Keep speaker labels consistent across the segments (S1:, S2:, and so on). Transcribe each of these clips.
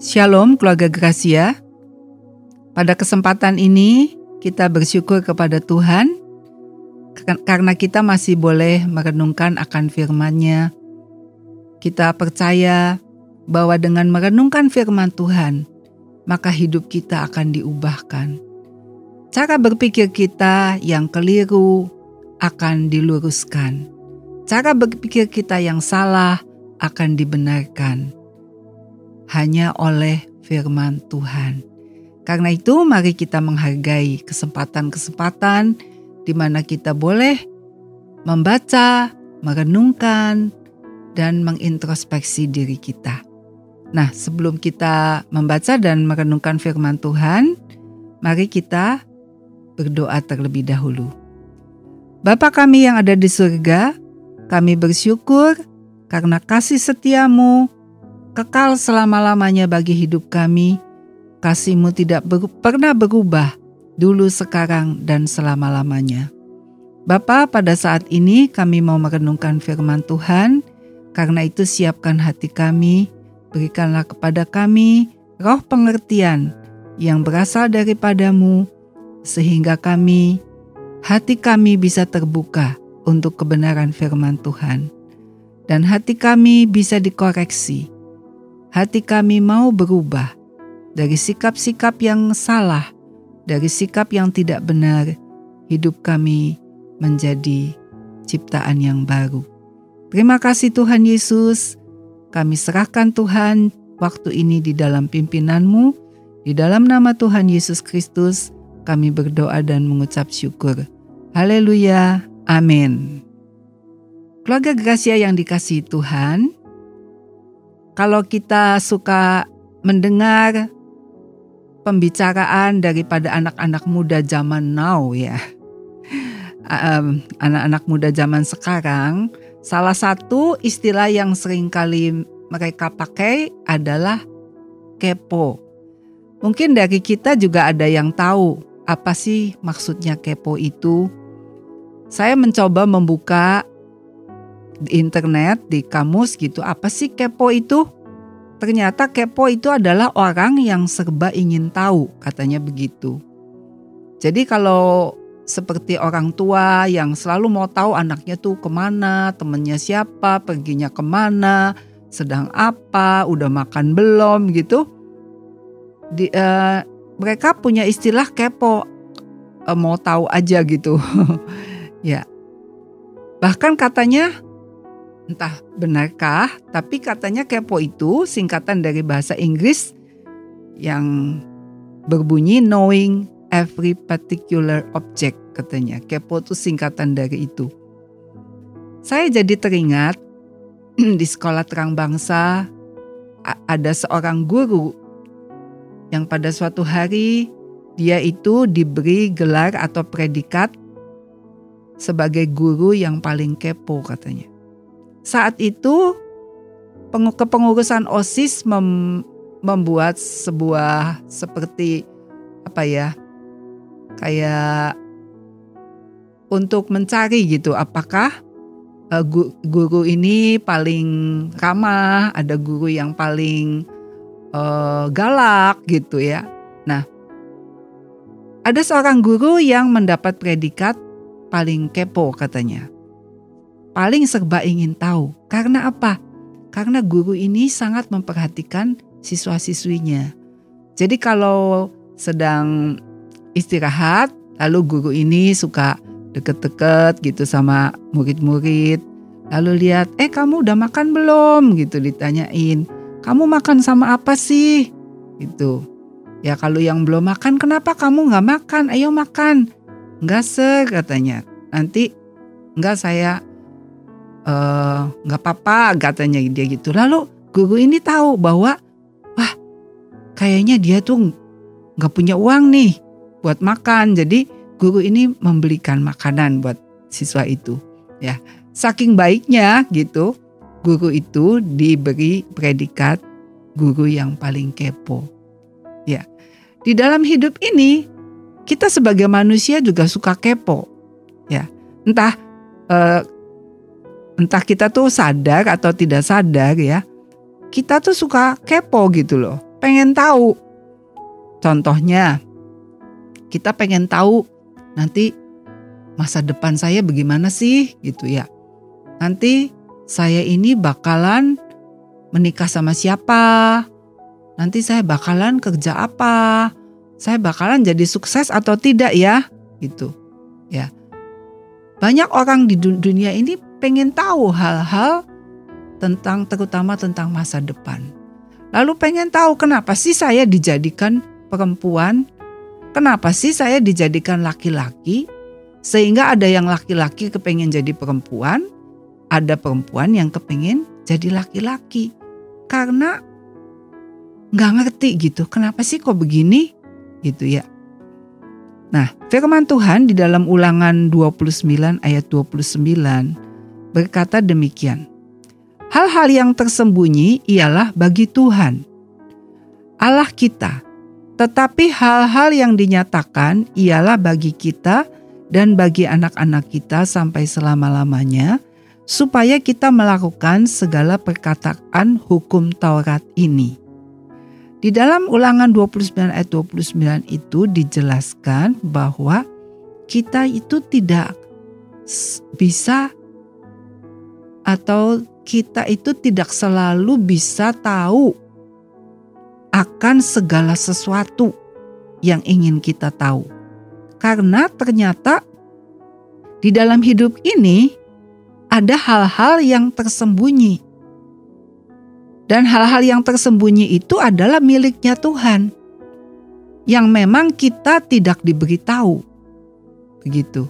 S1: Shalom keluarga Gracia. Pada kesempatan ini kita bersyukur kepada Tuhan karena kita masih boleh merenungkan akan firman-Nya. Kita percaya bahwa dengan merenungkan firman Tuhan, maka hidup kita akan diubahkan. Cara berpikir kita yang keliru akan diluruskan. Cara berpikir kita yang salah akan dibenarkan hanya oleh firman Tuhan. Karena itu, mari kita menghargai kesempatan-kesempatan di mana kita boleh membaca, merenungkan, dan mengintrospeksi diri kita. Nah, sebelum kita membaca dan merenungkan firman Tuhan, mari kita berdoa terlebih dahulu. Bapa kami yang ada di surga, kami bersyukur karena kasih setiamu kekal selama-lamanya bagi hidup kami. Kasihmu tidak ber pernah berubah dulu, sekarang, dan selama-lamanya. Bapa, pada saat ini kami mau merenungkan firman Tuhan, karena itu siapkan hati kami, berikanlah kepada kami roh pengertian yang berasal daripadamu, sehingga kami, hati kami bisa terbuka untuk kebenaran firman Tuhan. Dan hati kami bisa dikoreksi hati kami mau berubah dari sikap-sikap yang salah, dari sikap yang tidak benar, hidup kami menjadi ciptaan yang baru. Terima kasih Tuhan Yesus, kami serahkan Tuhan waktu ini di dalam pimpinanmu, di dalam nama Tuhan Yesus Kristus, kami berdoa dan mengucap syukur. Haleluya, amin. Keluarga Gracia yang dikasihi Tuhan, kalau kita suka mendengar pembicaraan daripada anak-anak muda zaman now ya. Anak-anak muda zaman sekarang, salah satu istilah yang sering kali mereka pakai adalah kepo. Mungkin dari kita juga ada yang tahu apa sih maksudnya kepo itu. Saya mencoba membuka di internet, di kamus gitu, apa sih kepo itu? Ternyata kepo itu adalah orang yang serba ingin tahu, katanya begitu. Jadi kalau seperti orang tua yang selalu mau tahu anaknya tuh ke mana, temennya siapa, perginya ke mana, sedang apa, udah makan belum gitu. Di, uh, mereka punya istilah kepo, uh, mau tahu aja gitu. ya, bahkan katanya Entah benarkah, tapi katanya kepo itu singkatan dari bahasa Inggris yang berbunyi knowing every particular object katanya. Kepo itu singkatan dari itu. Saya jadi teringat di sekolah terang bangsa ada seorang guru yang pada suatu hari dia itu diberi gelar atau predikat sebagai guru yang paling kepo katanya saat itu kepengurusan OSIS mem, membuat sebuah seperti apa ya kayak untuk mencari gitu apakah uh, guru ini paling ramah ada guru yang paling uh, galak gitu ya. Nah ada seorang guru yang mendapat predikat paling kepo katanya paling serba ingin tahu. Karena apa? Karena guru ini sangat memperhatikan siswa-siswinya. Jadi kalau sedang istirahat, lalu guru ini suka deket-deket gitu sama murid-murid. Lalu lihat, eh kamu udah makan belum? Gitu ditanyain. Kamu makan sama apa sih? Gitu. Ya kalau yang belum makan, kenapa kamu nggak makan? Ayo makan. Nggak ser katanya. Nanti nggak saya nggak uh, apa-apa katanya dia gitu. Lalu guru ini tahu bahwa wah kayaknya dia tuh nggak punya uang nih buat makan. Jadi guru ini membelikan makanan buat siswa itu. Ya, saking baiknya gitu, guru itu diberi predikat guru yang paling kepo. Ya, di dalam hidup ini kita sebagai manusia juga suka kepo. Ya, entah uh, entah kita tuh sadar atau tidak sadar ya, kita tuh suka kepo gitu loh. pengen tahu. Contohnya, kita pengen tahu nanti masa depan saya bagaimana sih gitu ya. Nanti saya ini bakalan menikah sama siapa? Nanti saya bakalan kerja apa? Saya bakalan jadi sukses atau tidak ya? Gitu. Ya. Banyak orang di dunia ini pengen tahu hal-hal tentang terutama tentang masa depan. Lalu pengen tahu kenapa sih saya dijadikan perempuan? Kenapa sih saya dijadikan laki-laki? Sehingga ada yang laki-laki kepengen jadi perempuan, ada perempuan yang kepengen jadi laki-laki. Karena nggak ngerti gitu, kenapa sih kok begini? Gitu ya. Nah, firman Tuhan di dalam ulangan 29 ayat 29 berkata demikian. Hal-hal yang tersembunyi ialah bagi Tuhan, Allah kita, tetapi hal-hal yang dinyatakan ialah bagi kita dan bagi anak-anak kita sampai selama-lamanya, supaya kita melakukan segala perkataan hukum Taurat ini. Di dalam ulangan 29 ayat 29 itu dijelaskan bahwa kita itu tidak bisa atau kita itu tidak selalu bisa tahu akan segala sesuatu yang ingin kita tahu. Karena ternyata di dalam hidup ini ada hal-hal yang tersembunyi. Dan hal-hal yang tersembunyi itu adalah miliknya Tuhan. Yang memang kita tidak diberitahu. Begitu.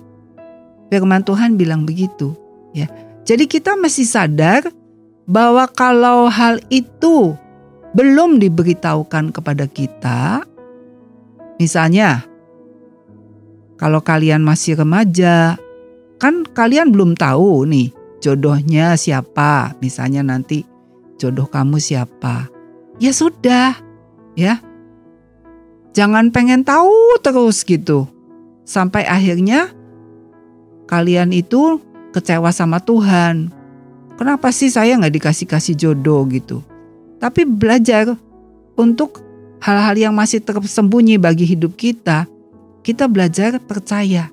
S1: Firman Tuhan bilang begitu, ya. Jadi kita masih sadar bahwa kalau hal itu belum diberitahukan kepada kita, misalnya kalau kalian masih remaja, kan kalian belum tahu nih jodohnya siapa, misalnya nanti jodoh kamu siapa. Ya sudah, ya. Jangan pengen tahu terus gitu. Sampai akhirnya kalian itu kecewa sama Tuhan. Kenapa sih saya nggak dikasih-kasih jodoh gitu? Tapi belajar untuk hal-hal yang masih tersembunyi bagi hidup kita, kita belajar percaya.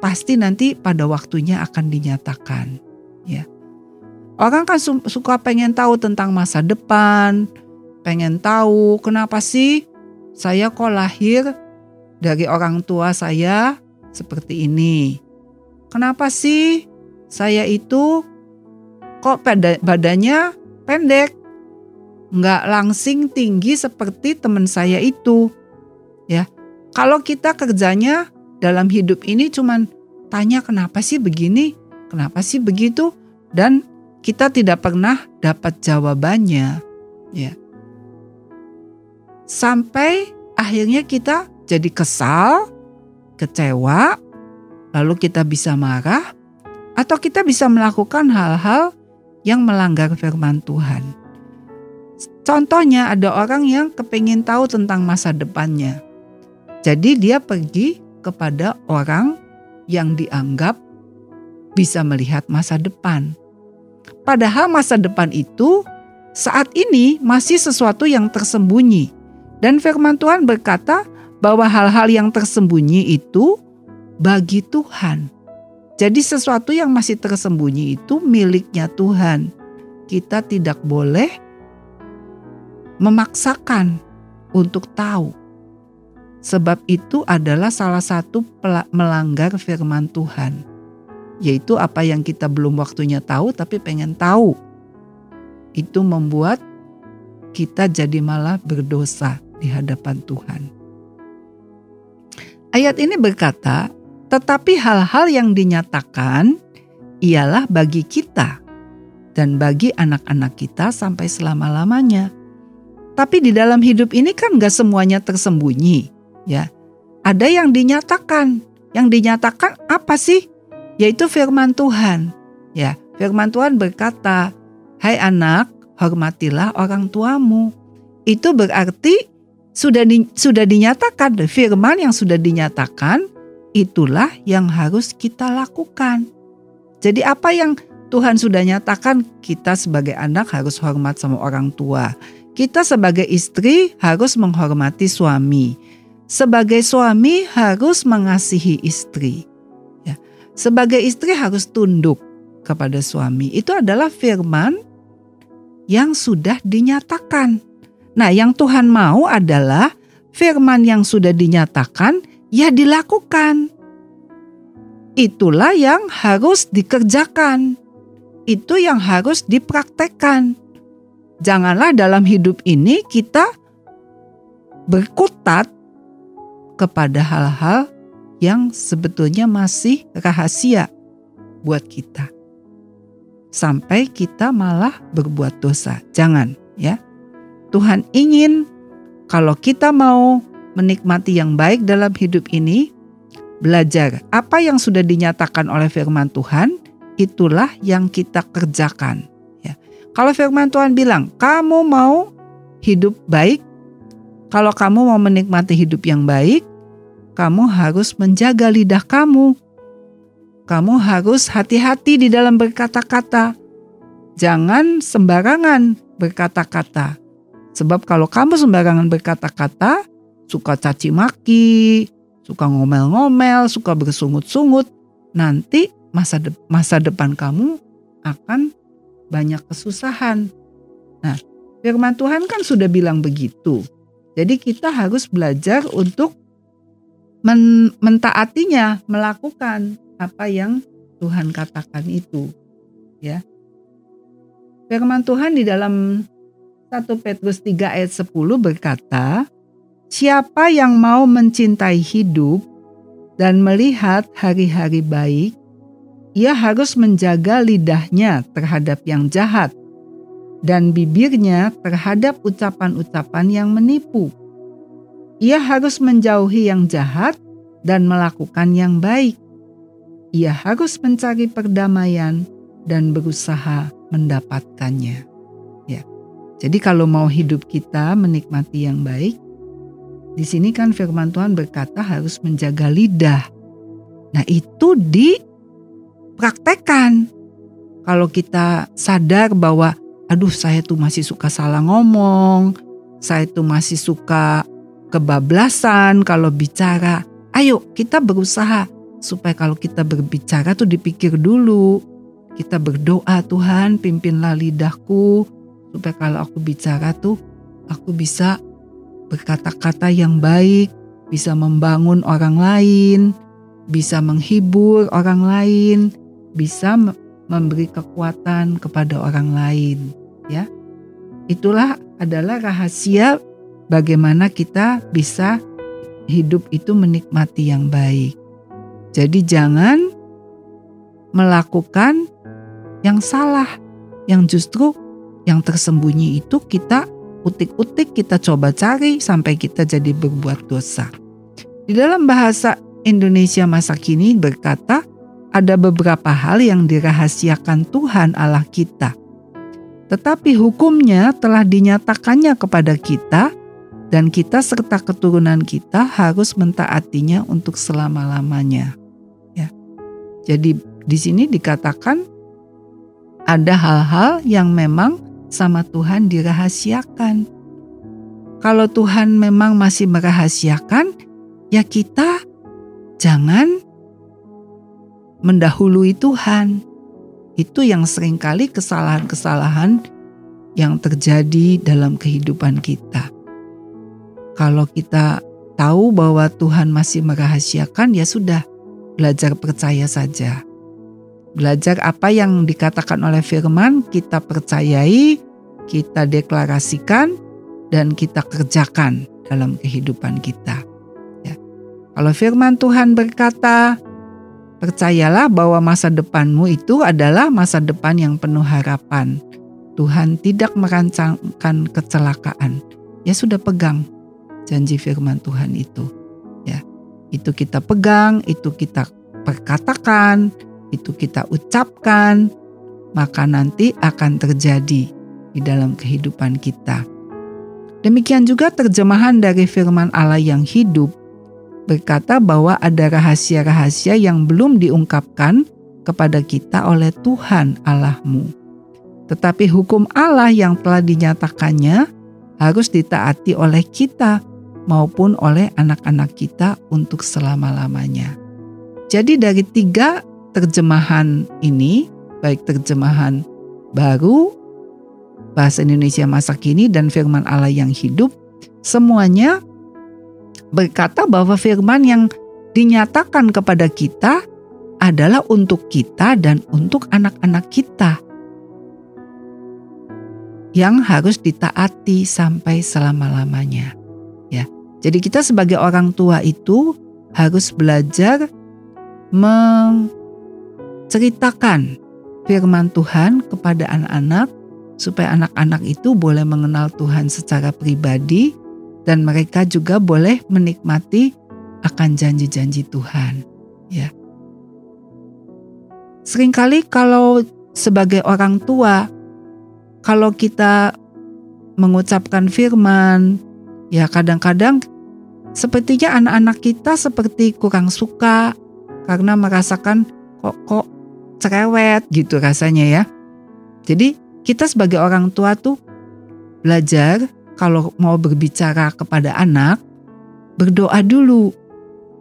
S1: Pasti nanti pada waktunya akan dinyatakan. Ya. Orang kan suka pengen tahu tentang masa depan, pengen tahu kenapa sih saya kok lahir dari orang tua saya seperti ini. Kenapa sih saya itu kok badannya pendek, nggak langsing tinggi seperti teman saya itu. Ya, kalau kita kerjanya dalam hidup ini cuman tanya kenapa sih begini, kenapa sih begitu, dan kita tidak pernah dapat jawabannya. Ya, sampai akhirnya kita jadi kesal, kecewa, lalu kita bisa marah, atau kita bisa melakukan hal-hal yang melanggar firman Tuhan. Contohnya ada orang yang kepingin tahu tentang masa depannya. Jadi dia pergi kepada orang yang dianggap bisa melihat masa depan. Padahal masa depan itu saat ini masih sesuatu yang tersembunyi. Dan firman Tuhan berkata bahwa hal-hal yang tersembunyi itu bagi Tuhan. Jadi sesuatu yang masih tersembunyi itu miliknya Tuhan. Kita tidak boleh memaksakan untuk tahu. Sebab itu adalah salah satu melanggar firman Tuhan. Yaitu apa yang kita belum waktunya tahu tapi pengen tahu. Itu membuat kita jadi malah berdosa di hadapan Tuhan. Ayat ini berkata, tetapi hal-hal yang dinyatakan ialah bagi kita dan bagi anak-anak kita sampai selama-lamanya. Tapi di dalam hidup ini kan gak semuanya tersembunyi, ya. Ada yang dinyatakan. Yang dinyatakan apa sih? Yaitu firman Tuhan. Ya, firman Tuhan berkata, "Hai anak, hormatilah orang tuamu." Itu berarti sudah di, sudah dinyatakan firman yang sudah dinyatakan itulah yang harus kita lakukan. Jadi apa yang Tuhan sudah nyatakan kita sebagai anak harus hormat sama orang tua. kita sebagai istri harus menghormati suami. Sebagai suami harus mengasihi istri. Ya. Sebagai istri harus tunduk kepada suami. Itu adalah firman yang sudah dinyatakan. Nah, yang Tuhan mau adalah firman yang sudah dinyatakan ya dilakukan. Itulah yang harus dikerjakan. Itu yang harus dipraktekkan janganlah dalam hidup ini kita berkutat kepada hal-hal yang sebetulnya masih rahasia buat kita. Sampai kita malah berbuat dosa. Jangan ya. Tuhan ingin kalau kita mau menikmati yang baik dalam hidup ini, belajar apa yang sudah dinyatakan oleh firman Tuhan, itulah yang kita kerjakan. Kalau firman Tuhan bilang, kamu mau hidup baik, kalau kamu mau menikmati hidup yang baik, kamu harus menjaga lidah kamu. Kamu harus hati-hati di dalam berkata-kata. Jangan sembarangan berkata-kata. Sebab kalau kamu sembarangan berkata-kata, suka caci maki, suka ngomel-ngomel, suka bersungut-sungut, nanti masa de masa depan kamu akan banyak kesusahan. Nah, firman Tuhan kan sudah bilang begitu. Jadi kita harus belajar untuk men mentaatinya, melakukan apa yang Tuhan katakan itu. Ya. Firman Tuhan di dalam 1 Petrus 3 ayat 10 berkata, Siapa yang mau mencintai hidup dan melihat hari-hari baik, ia harus menjaga lidahnya terhadap yang jahat dan bibirnya terhadap ucapan-ucapan yang menipu. Ia harus menjauhi yang jahat dan melakukan yang baik. Ia harus mencari perdamaian dan berusaha mendapatkannya. Ya. Jadi kalau mau hidup kita menikmati yang baik, di sini kan firman Tuhan berkata harus menjaga lidah. Nah, itu di praktekkan. Kalau kita sadar bahwa aduh saya tuh masih suka salah ngomong, saya tuh masih suka kebablasan kalau bicara. Ayo kita berusaha supaya kalau kita berbicara tuh dipikir dulu. Kita berdoa Tuhan pimpinlah lidahku supaya kalau aku bicara tuh aku bisa berkata-kata yang baik, bisa membangun orang lain, bisa menghibur orang lain, bisa memberi kekuatan kepada orang lain ya. Itulah adalah rahasia bagaimana kita bisa hidup itu menikmati yang baik. Jadi jangan melakukan yang salah, yang justru yang tersembunyi itu kita utik-utik, kita coba cari sampai kita jadi berbuat dosa. Di dalam bahasa Indonesia masa kini berkata, ada beberapa hal yang dirahasiakan Tuhan Allah kita. Tetapi hukumnya telah dinyatakannya kepada kita dan kita serta keturunan kita harus mentaatinya untuk selama-lamanya. Ya. Jadi di sini dikatakan ada hal-hal yang memang sama Tuhan dirahasiakan. Kalau Tuhan memang masih merahasiakan, ya kita jangan mendahului Tuhan. Itu yang sering kali kesalahan-kesalahan yang terjadi dalam kehidupan kita. Kalau kita tahu bahwa Tuhan masih merahasiakan, ya sudah, belajar percaya saja. Belajar apa yang dikatakan oleh firman, kita percayai, kita deklarasikan, dan kita kerjakan dalam kehidupan kita. Ya. Kalau firman Tuhan berkata, Percayalah bahwa masa depanmu itu adalah masa depan yang penuh harapan. Tuhan tidak merancangkan kecelakaan. Ya sudah pegang janji firman Tuhan itu. Ya. Itu kita pegang, itu kita perkatakan, itu kita ucapkan, maka nanti akan terjadi di dalam kehidupan kita. Demikian juga terjemahan dari firman Allah yang hidup berkata bahwa ada rahasia-rahasia yang belum diungkapkan kepada kita oleh Tuhan Allahmu. Tetapi hukum Allah yang telah dinyatakannya harus ditaati oleh kita maupun oleh anak-anak kita untuk selama-lamanya. Jadi dari tiga terjemahan ini, baik terjemahan baru, bahasa Indonesia masa kini dan firman Allah yang hidup, semuanya berkata bahwa firman yang dinyatakan kepada kita adalah untuk kita dan untuk anak-anak kita yang harus ditaati sampai selama-lamanya. Ya. Jadi kita sebagai orang tua itu harus belajar menceritakan firman Tuhan kepada anak-anak supaya anak-anak itu boleh mengenal Tuhan secara pribadi dan mereka juga boleh menikmati akan janji-janji Tuhan. Ya. Seringkali kalau sebagai orang tua kalau kita mengucapkan firman, ya kadang-kadang sepertinya anak-anak kita seperti kurang suka karena merasakan kok kok cerewet gitu rasanya ya. Jadi kita sebagai orang tua tuh belajar kalau mau berbicara kepada anak, berdoa dulu.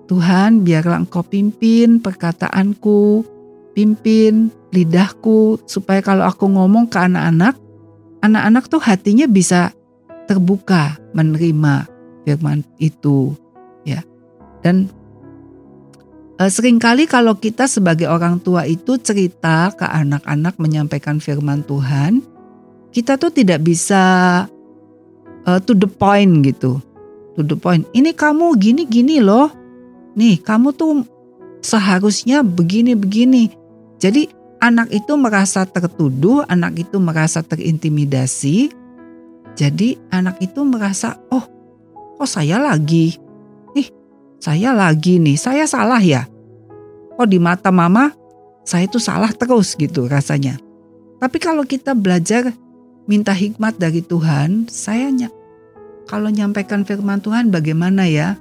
S1: Tuhan biarlah engkau pimpin perkataanku, pimpin lidahku supaya kalau aku ngomong ke anak-anak, anak-anak tuh hatinya bisa terbuka menerima firman itu ya dan sering kali kalau kita sebagai orang tua itu cerita ke anak-anak menyampaikan firman Tuhan kita tuh tidak bisa uh, to the point gitu. To the point ini kamu gini gini loh. Nih kamu tuh seharusnya begini begini jadi anak itu merasa tertuduh, anak itu merasa terintimidasi. Jadi anak itu merasa, oh kok saya lagi, saya lagi nih, saya salah ya. Oh di mata mama saya itu salah terus gitu rasanya. Tapi kalau kita belajar minta hikmat dari Tuhan, saya kalau nyampaikan firman Tuhan bagaimana ya?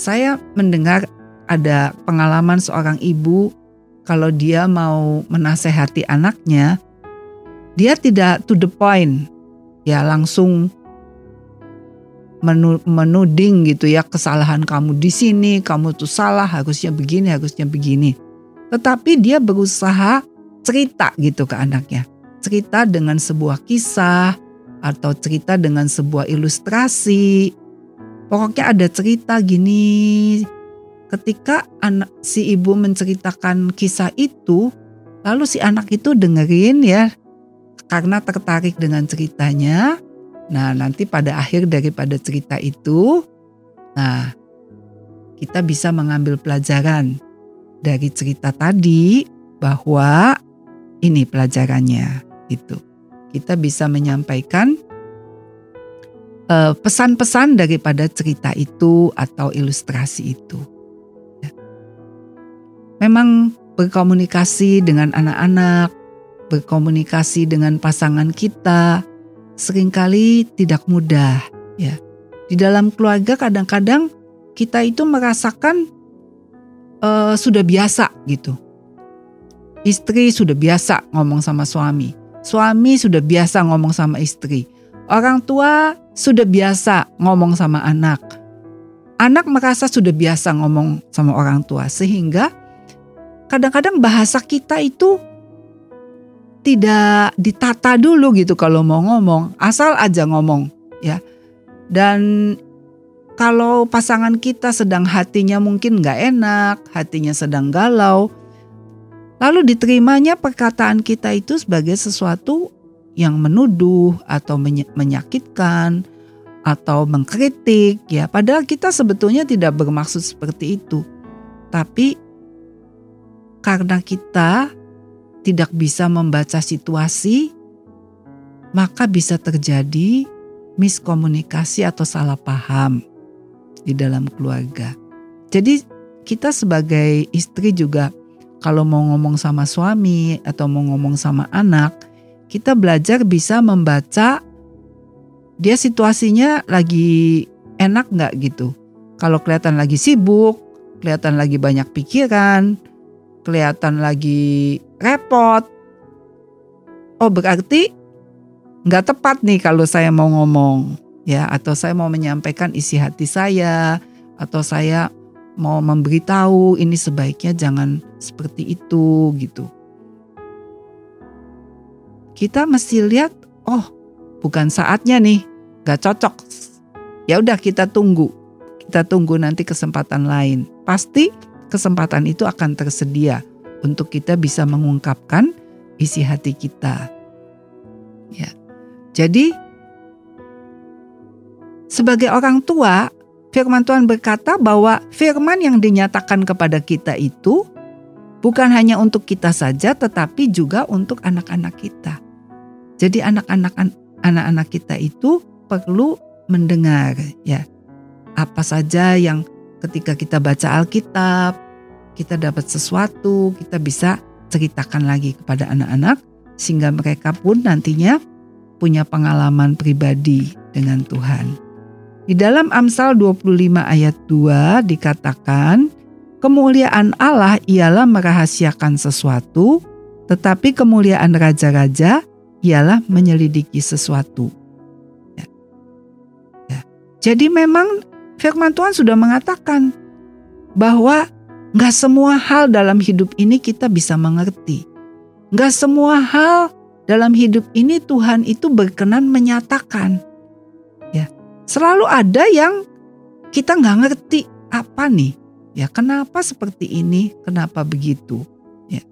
S1: Saya mendengar ada pengalaman seorang ibu kalau dia mau menasehati anaknya, dia tidak to the point, ya langsung menuding gitu ya kesalahan kamu di sini, kamu tuh salah, harusnya begini, harusnya begini. Tetapi dia berusaha cerita gitu ke anaknya. Cerita dengan sebuah kisah atau cerita dengan sebuah ilustrasi. Pokoknya ada cerita gini, ketika anak si ibu menceritakan kisah itu, lalu si anak itu dengerin ya karena tertarik dengan ceritanya. Nah, nanti pada akhir daripada cerita itu, nah kita bisa mengambil pelajaran dari cerita tadi bahwa ini pelajarannya itu. Kita bisa menyampaikan eh, pesan-pesan daripada cerita itu atau ilustrasi itu memang berkomunikasi dengan anak-anak, berkomunikasi dengan pasangan kita sering kali tidak mudah ya. Di dalam keluarga kadang-kadang kita itu merasakan uh, sudah biasa gitu. Istri sudah biasa ngomong sama suami, suami sudah biasa ngomong sama istri. Orang tua sudah biasa ngomong sama anak. Anak merasa sudah biasa ngomong sama orang tua sehingga kadang-kadang bahasa kita itu tidak ditata dulu gitu kalau mau ngomong, asal aja ngomong ya. Dan kalau pasangan kita sedang hatinya mungkin nggak enak, hatinya sedang galau, lalu diterimanya perkataan kita itu sebagai sesuatu yang menuduh atau menyakitkan atau mengkritik ya. Padahal kita sebetulnya tidak bermaksud seperti itu. Tapi karena kita tidak bisa membaca situasi, maka bisa terjadi miskomunikasi atau salah paham di dalam keluarga. Jadi, kita sebagai istri juga, kalau mau ngomong sama suami atau mau ngomong sama anak, kita belajar bisa membaca dia situasinya lagi enak nggak gitu. Kalau kelihatan lagi sibuk, kelihatan lagi banyak pikiran, kelihatan lagi repot. Oh berarti nggak tepat nih kalau saya mau ngomong. ya atau saya mau menyampaikan isi hati saya atau saya mau memberitahu ini sebaiknya jangan seperti itu gitu. Kita mesti lihat, oh bukan saatnya nih, gak cocok. Ya udah kita tunggu, kita tunggu nanti kesempatan lain. Pasti kesempatan itu akan tersedia untuk kita bisa mengungkapkan isi hati kita. Ya. Jadi sebagai orang tua, firman Tuhan berkata bahwa firman yang dinyatakan kepada kita itu bukan hanya untuk kita saja tetapi juga untuk anak-anak kita. Jadi anak-anak anak-anak kita itu perlu mendengar ya. Apa saja yang ketika kita baca Alkitab, kita dapat sesuatu, kita bisa ceritakan lagi kepada anak-anak sehingga mereka pun nantinya punya pengalaman pribadi dengan Tuhan. Di dalam Amsal 25 ayat 2 dikatakan, kemuliaan Allah ialah merahasiakan sesuatu, tetapi kemuliaan raja-raja ialah menyelidiki sesuatu. Ya. Ya. Jadi memang firman Tuhan sudah mengatakan bahwa nggak semua hal dalam hidup ini kita bisa mengerti. Nggak semua hal dalam hidup ini Tuhan itu berkenan menyatakan. Selalu ada yang kita nggak ngerti apa nih. Ya kenapa seperti ini, kenapa begitu. Ya.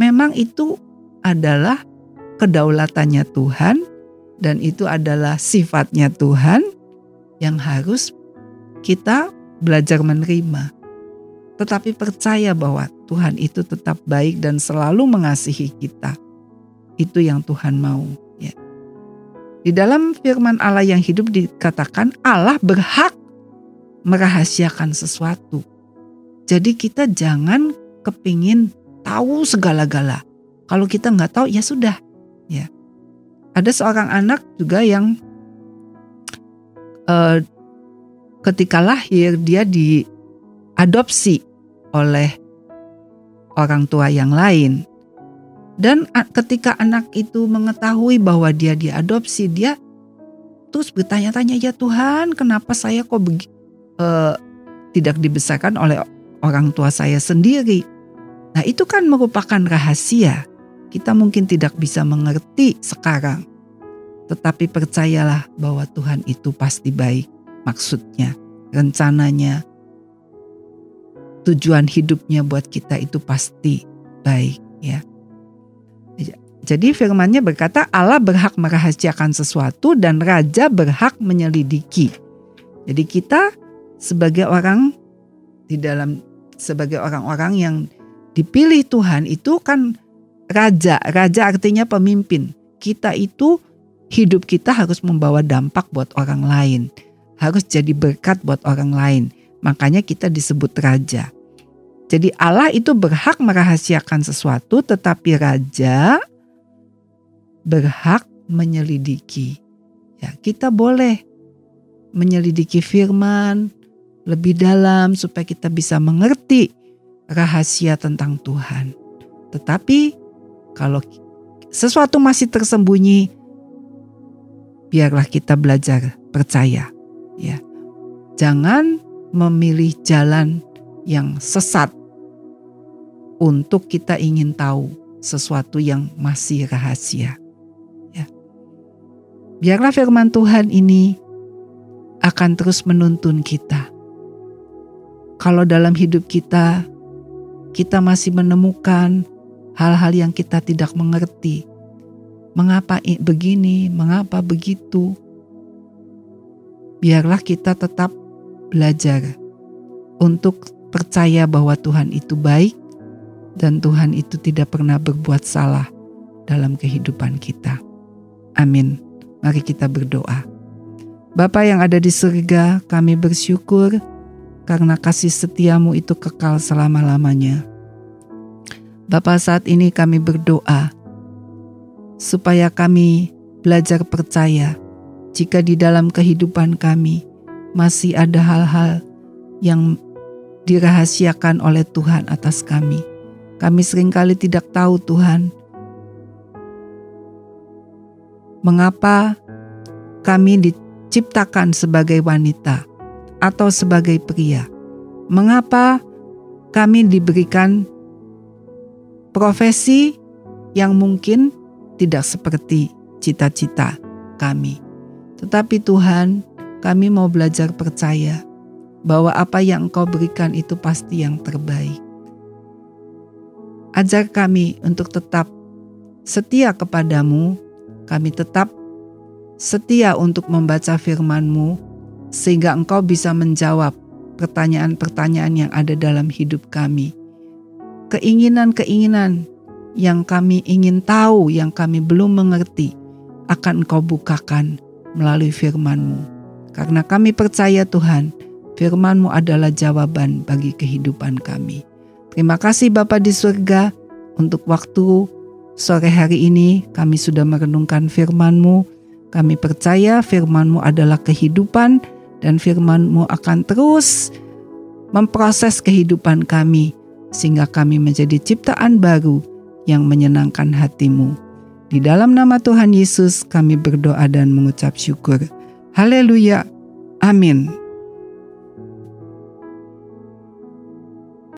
S1: Memang itu adalah kedaulatannya Tuhan dan itu adalah sifatnya Tuhan yang harus kita belajar menerima. Tetapi percaya bahwa Tuhan itu tetap baik dan selalu mengasihi kita. Itu yang Tuhan mau. Di dalam firman Allah yang hidup dikatakan Allah berhak merahasiakan sesuatu. Jadi kita jangan kepingin tahu segala-gala. Kalau kita nggak tahu ya sudah. Ya. Ada seorang anak juga yang uh, ketika lahir dia diadopsi oleh orang tua yang lain. Dan ketika anak itu mengetahui bahwa dia diadopsi, dia terus bertanya-tanya ya Tuhan, kenapa saya kok begi, uh, tidak dibesarkan oleh orang tua saya sendiri? Nah itu kan merupakan rahasia. Kita mungkin tidak bisa mengerti sekarang, tetapi percayalah bahwa Tuhan itu pasti baik. Maksudnya, rencananya, tujuan hidupnya buat kita itu pasti baik ya. Jadi firmannya berkata Allah berhak merahasiakan sesuatu dan raja berhak menyelidiki. Jadi kita sebagai orang di dalam sebagai orang-orang yang dipilih Tuhan itu kan raja. Raja artinya pemimpin. Kita itu hidup kita harus membawa dampak buat orang lain. Harus jadi berkat buat orang lain. Makanya kita disebut raja. Jadi Allah itu berhak merahasiakan sesuatu tetapi raja berhak menyelidiki. Ya, kita boleh menyelidiki firman lebih dalam supaya kita bisa mengerti rahasia tentang Tuhan. Tetapi kalau sesuatu masih tersembunyi, biarlah kita belajar percaya. Ya. Jangan memilih jalan yang sesat untuk kita ingin tahu sesuatu yang masih rahasia. Biarlah firman Tuhan ini akan terus menuntun kita. Kalau dalam hidup kita, kita masih menemukan hal-hal yang kita tidak mengerti. Mengapa begini, mengapa begitu? Biarlah kita tetap belajar untuk percaya bahwa Tuhan itu baik dan Tuhan itu tidak pernah berbuat salah dalam kehidupan kita. Amin. Mari kita berdoa. Bapa yang ada di surga, kami bersyukur karena kasih setiamu itu kekal selama-lamanya. Bapa saat ini kami berdoa supaya kami belajar percaya jika di dalam kehidupan kami masih ada hal-hal yang dirahasiakan oleh Tuhan atas kami. Kami sering kali tidak tahu Tuhan mengapa kami diciptakan sebagai wanita atau sebagai pria? Mengapa kami diberikan profesi yang mungkin tidak seperti cita-cita kami? Tetapi Tuhan, kami mau belajar percaya bahwa apa yang Engkau berikan itu pasti yang terbaik. Ajar kami untuk tetap setia kepadamu, kami tetap setia untuk membaca firman-Mu, sehingga Engkau bisa menjawab pertanyaan-pertanyaan yang ada dalam hidup kami. Keinginan-keinginan yang kami ingin tahu, yang kami belum mengerti, akan Engkau bukakan melalui firman-Mu. Karena kami percaya Tuhan, firman-Mu adalah jawaban bagi kehidupan kami. Terima kasih Bapa di surga untuk waktu sore hari ini kami sudah merenungkan firman-Mu. Kami percaya firman-Mu adalah kehidupan dan firman-Mu akan terus memproses kehidupan kami sehingga kami menjadi ciptaan baru yang menyenangkan hatimu. Di dalam nama Tuhan Yesus kami berdoa dan mengucap syukur. Haleluya. Amin.